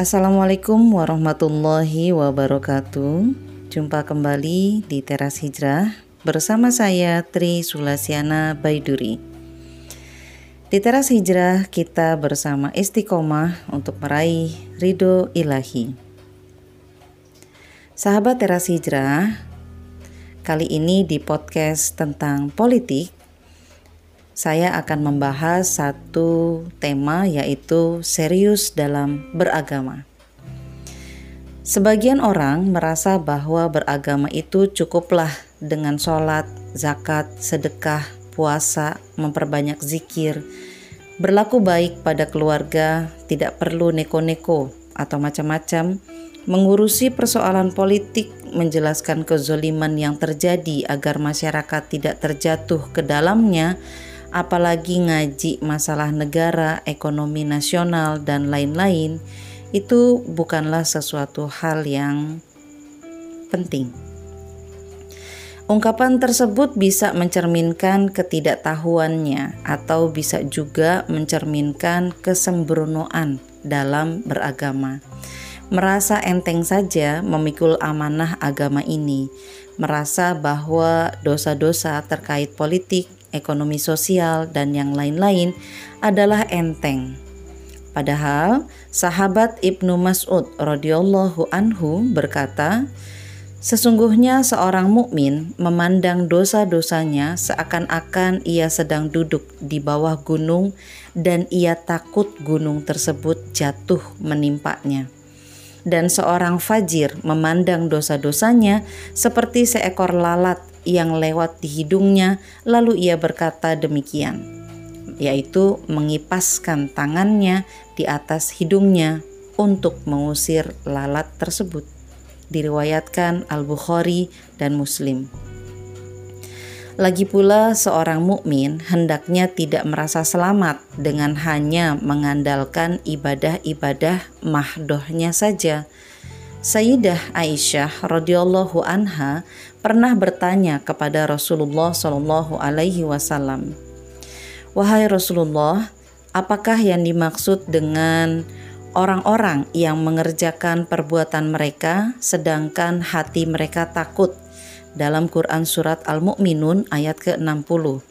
Assalamualaikum warahmatullahi wabarakatuh. Jumpa kembali di Teras Hijrah bersama saya Tri Sulasiana Baiduri. Di Teras Hijrah kita bersama istiqomah untuk meraih ridho ilahi. Sahabat Teras Hijrah, kali ini di podcast tentang politik saya akan membahas satu tema yaitu serius dalam beragama. Sebagian orang merasa bahwa beragama itu cukuplah dengan sholat, zakat, sedekah, puasa, memperbanyak zikir, berlaku baik pada keluarga, tidak perlu neko-neko atau macam-macam, mengurusi persoalan politik, menjelaskan kezoliman yang terjadi agar masyarakat tidak terjatuh ke dalamnya, apalagi ngaji masalah negara, ekonomi nasional, dan lain-lain, itu bukanlah sesuatu hal yang penting. Ungkapan tersebut bisa mencerminkan ketidaktahuannya, atau bisa juga mencerminkan kesembronoan dalam beragama. Merasa enteng saja memikul amanah agama ini, merasa bahwa dosa-dosa terkait politik, ekonomi sosial, dan yang lain-lain adalah enteng. Padahal sahabat Ibnu Mas'ud radhiyallahu anhu berkata, Sesungguhnya seorang mukmin memandang dosa-dosanya seakan-akan ia sedang duduk di bawah gunung dan ia takut gunung tersebut jatuh menimpanya. Dan seorang fajir memandang dosa-dosanya seperti seekor lalat yang lewat di hidungnya, lalu ia berkata demikian, yaitu mengipaskan tangannya di atas hidungnya untuk mengusir lalat tersebut. Diriwayatkan Al-Bukhari dan Muslim. Lagi pula, seorang mukmin hendaknya tidak merasa selamat dengan hanya mengandalkan ibadah-ibadah mahdohnya saja. Sayyidah Aisyah radhiyallahu anha pernah bertanya kepada Rasulullah Shallallahu Alaihi Wasallam, wahai Rasulullah, apakah yang dimaksud dengan orang-orang yang mengerjakan perbuatan mereka sedangkan hati mereka takut dalam Quran surat Al-Mu'minun ayat ke-60.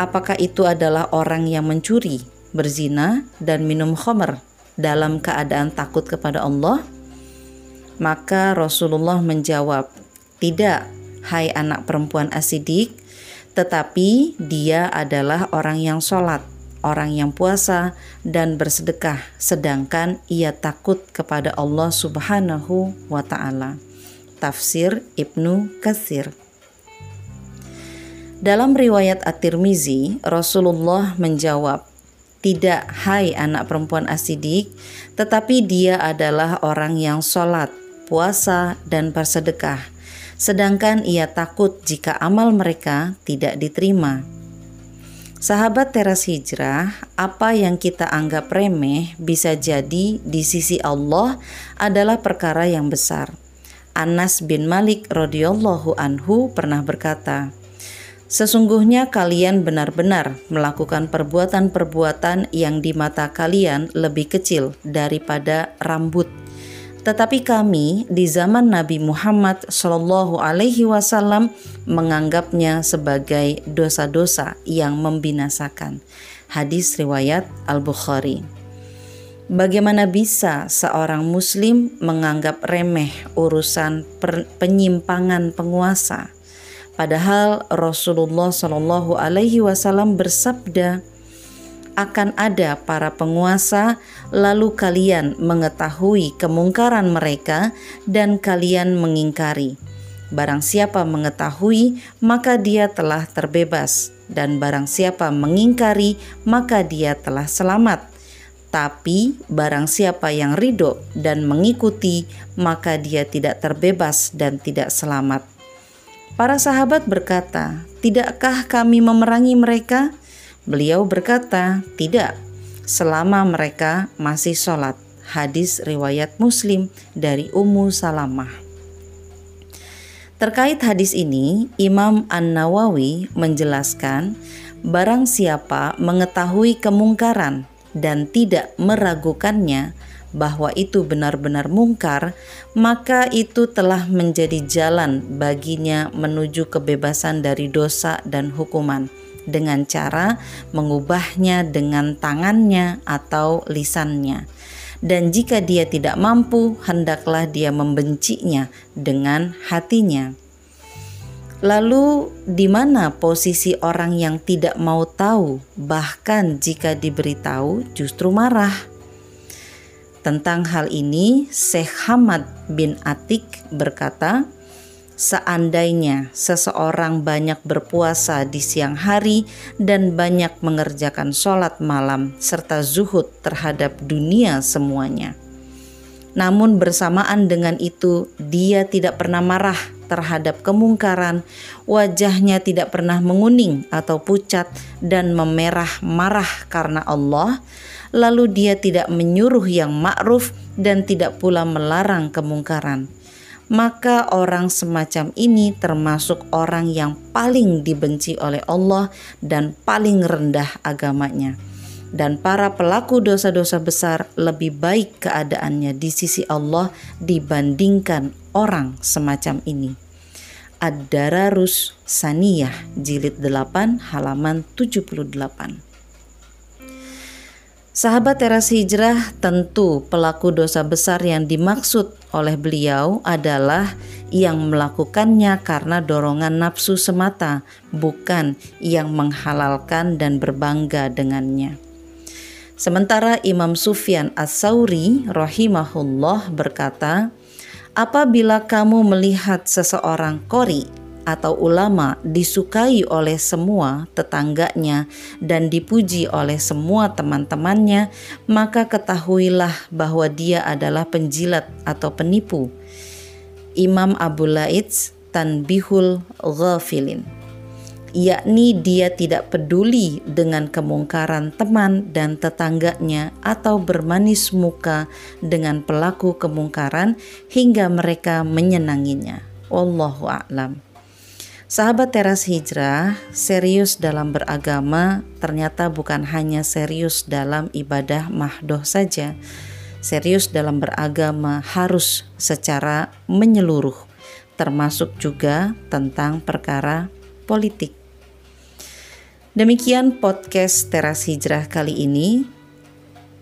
Apakah itu adalah orang yang mencuri, berzina, dan minum khamr dalam keadaan takut kepada Allah? Maka Rasulullah menjawab, tidak, hai anak perempuan asidik, tetapi dia adalah orang yang sholat, orang yang puasa, dan bersedekah, sedangkan ia takut kepada Allah Subhanahu wa Ta'ala. Tafsir Ibnu Katsir. Dalam riwayat At-Tirmizi, Rasulullah menjawab, "Tidak, hai anak perempuan asidik, tetapi dia adalah orang yang sholat, puasa, dan bersedekah." sedangkan ia takut jika amal mereka tidak diterima. Sahabat teras hijrah, apa yang kita anggap remeh bisa jadi di sisi Allah adalah perkara yang besar. Anas bin Malik radhiyallahu anhu pernah berkata, Sesungguhnya kalian benar-benar melakukan perbuatan-perbuatan yang di mata kalian lebih kecil daripada rambut tetapi kami di zaman Nabi Muhammad Shallallahu Alaihi Wasallam menganggapnya sebagai dosa-dosa yang membinasakan. Hadis riwayat Al Bukhari. Bagaimana bisa seorang Muslim menganggap remeh urusan penyimpangan penguasa? Padahal Rasulullah Shallallahu Alaihi Wasallam bersabda, akan ada para penguasa, lalu kalian mengetahui kemungkaran mereka dan kalian mengingkari. Barang siapa mengetahui, maka dia telah terbebas, dan barang siapa mengingkari, maka dia telah selamat. Tapi barang siapa yang ridho dan mengikuti, maka dia tidak terbebas dan tidak selamat. Para sahabat berkata, "Tidakkah kami memerangi mereka?" Beliau berkata, "Tidak, selama mereka masih sholat." Hadis riwayat Muslim dari Ummu Salamah. Terkait hadis ini, Imam An-Nawawi menjelaskan, barang siapa mengetahui kemungkaran dan tidak meragukannya, bahwa itu benar-benar mungkar, maka itu telah menjadi jalan baginya menuju kebebasan dari dosa dan hukuman dengan cara mengubahnya dengan tangannya atau lisannya. Dan jika dia tidak mampu, hendaklah dia membencinya dengan hatinya. Lalu, di mana posisi orang yang tidak mau tahu, bahkan jika diberitahu justru marah? Tentang hal ini, Syekh Hamad bin Atik berkata, Seandainya seseorang banyak berpuasa di siang hari dan banyak mengerjakan sholat malam serta zuhud terhadap dunia semuanya. Namun bersamaan dengan itu dia tidak pernah marah terhadap kemungkaran, wajahnya tidak pernah menguning atau pucat dan memerah marah karena Allah, lalu dia tidak menyuruh yang ma'ruf dan tidak pula melarang kemungkaran. Maka orang semacam ini termasuk orang yang paling dibenci oleh Allah dan paling rendah agamanya. Dan para pelaku dosa-dosa besar lebih baik keadaannya di sisi Allah dibandingkan orang semacam ini. Ad-Dararus Saniyah jilid 8 halaman 78 Sahabat teras hijrah tentu pelaku dosa besar yang dimaksud oleh beliau adalah yang melakukannya karena dorongan nafsu semata, bukan yang menghalalkan dan berbangga dengannya. Sementara Imam Sufyan As-Sauri rahimahullah berkata, "Apabila kamu melihat seseorang kori atau ulama disukai oleh semua tetangganya dan dipuji oleh semua teman-temannya, maka ketahuilah bahwa dia adalah penjilat atau penipu. Imam Abu Laits Tanbihul Ghafilin yakni dia tidak peduli dengan kemungkaran teman dan tetangganya atau bermanis muka dengan pelaku kemungkaran hingga mereka menyenanginya. Wallahu a'lam. Sahabat teras hijrah, serius dalam beragama ternyata bukan hanya serius dalam ibadah mahdoh saja. Serius dalam beragama harus secara menyeluruh, termasuk juga tentang perkara politik. Demikian podcast teras hijrah kali ini.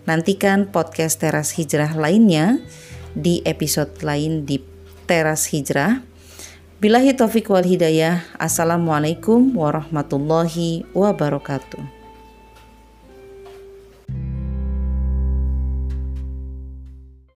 Nantikan podcast teras hijrah lainnya di episode lain di teras hijrah. Bilahi taufik wal hidayah. Assalamualaikum warahmatullahi wabarakatuh.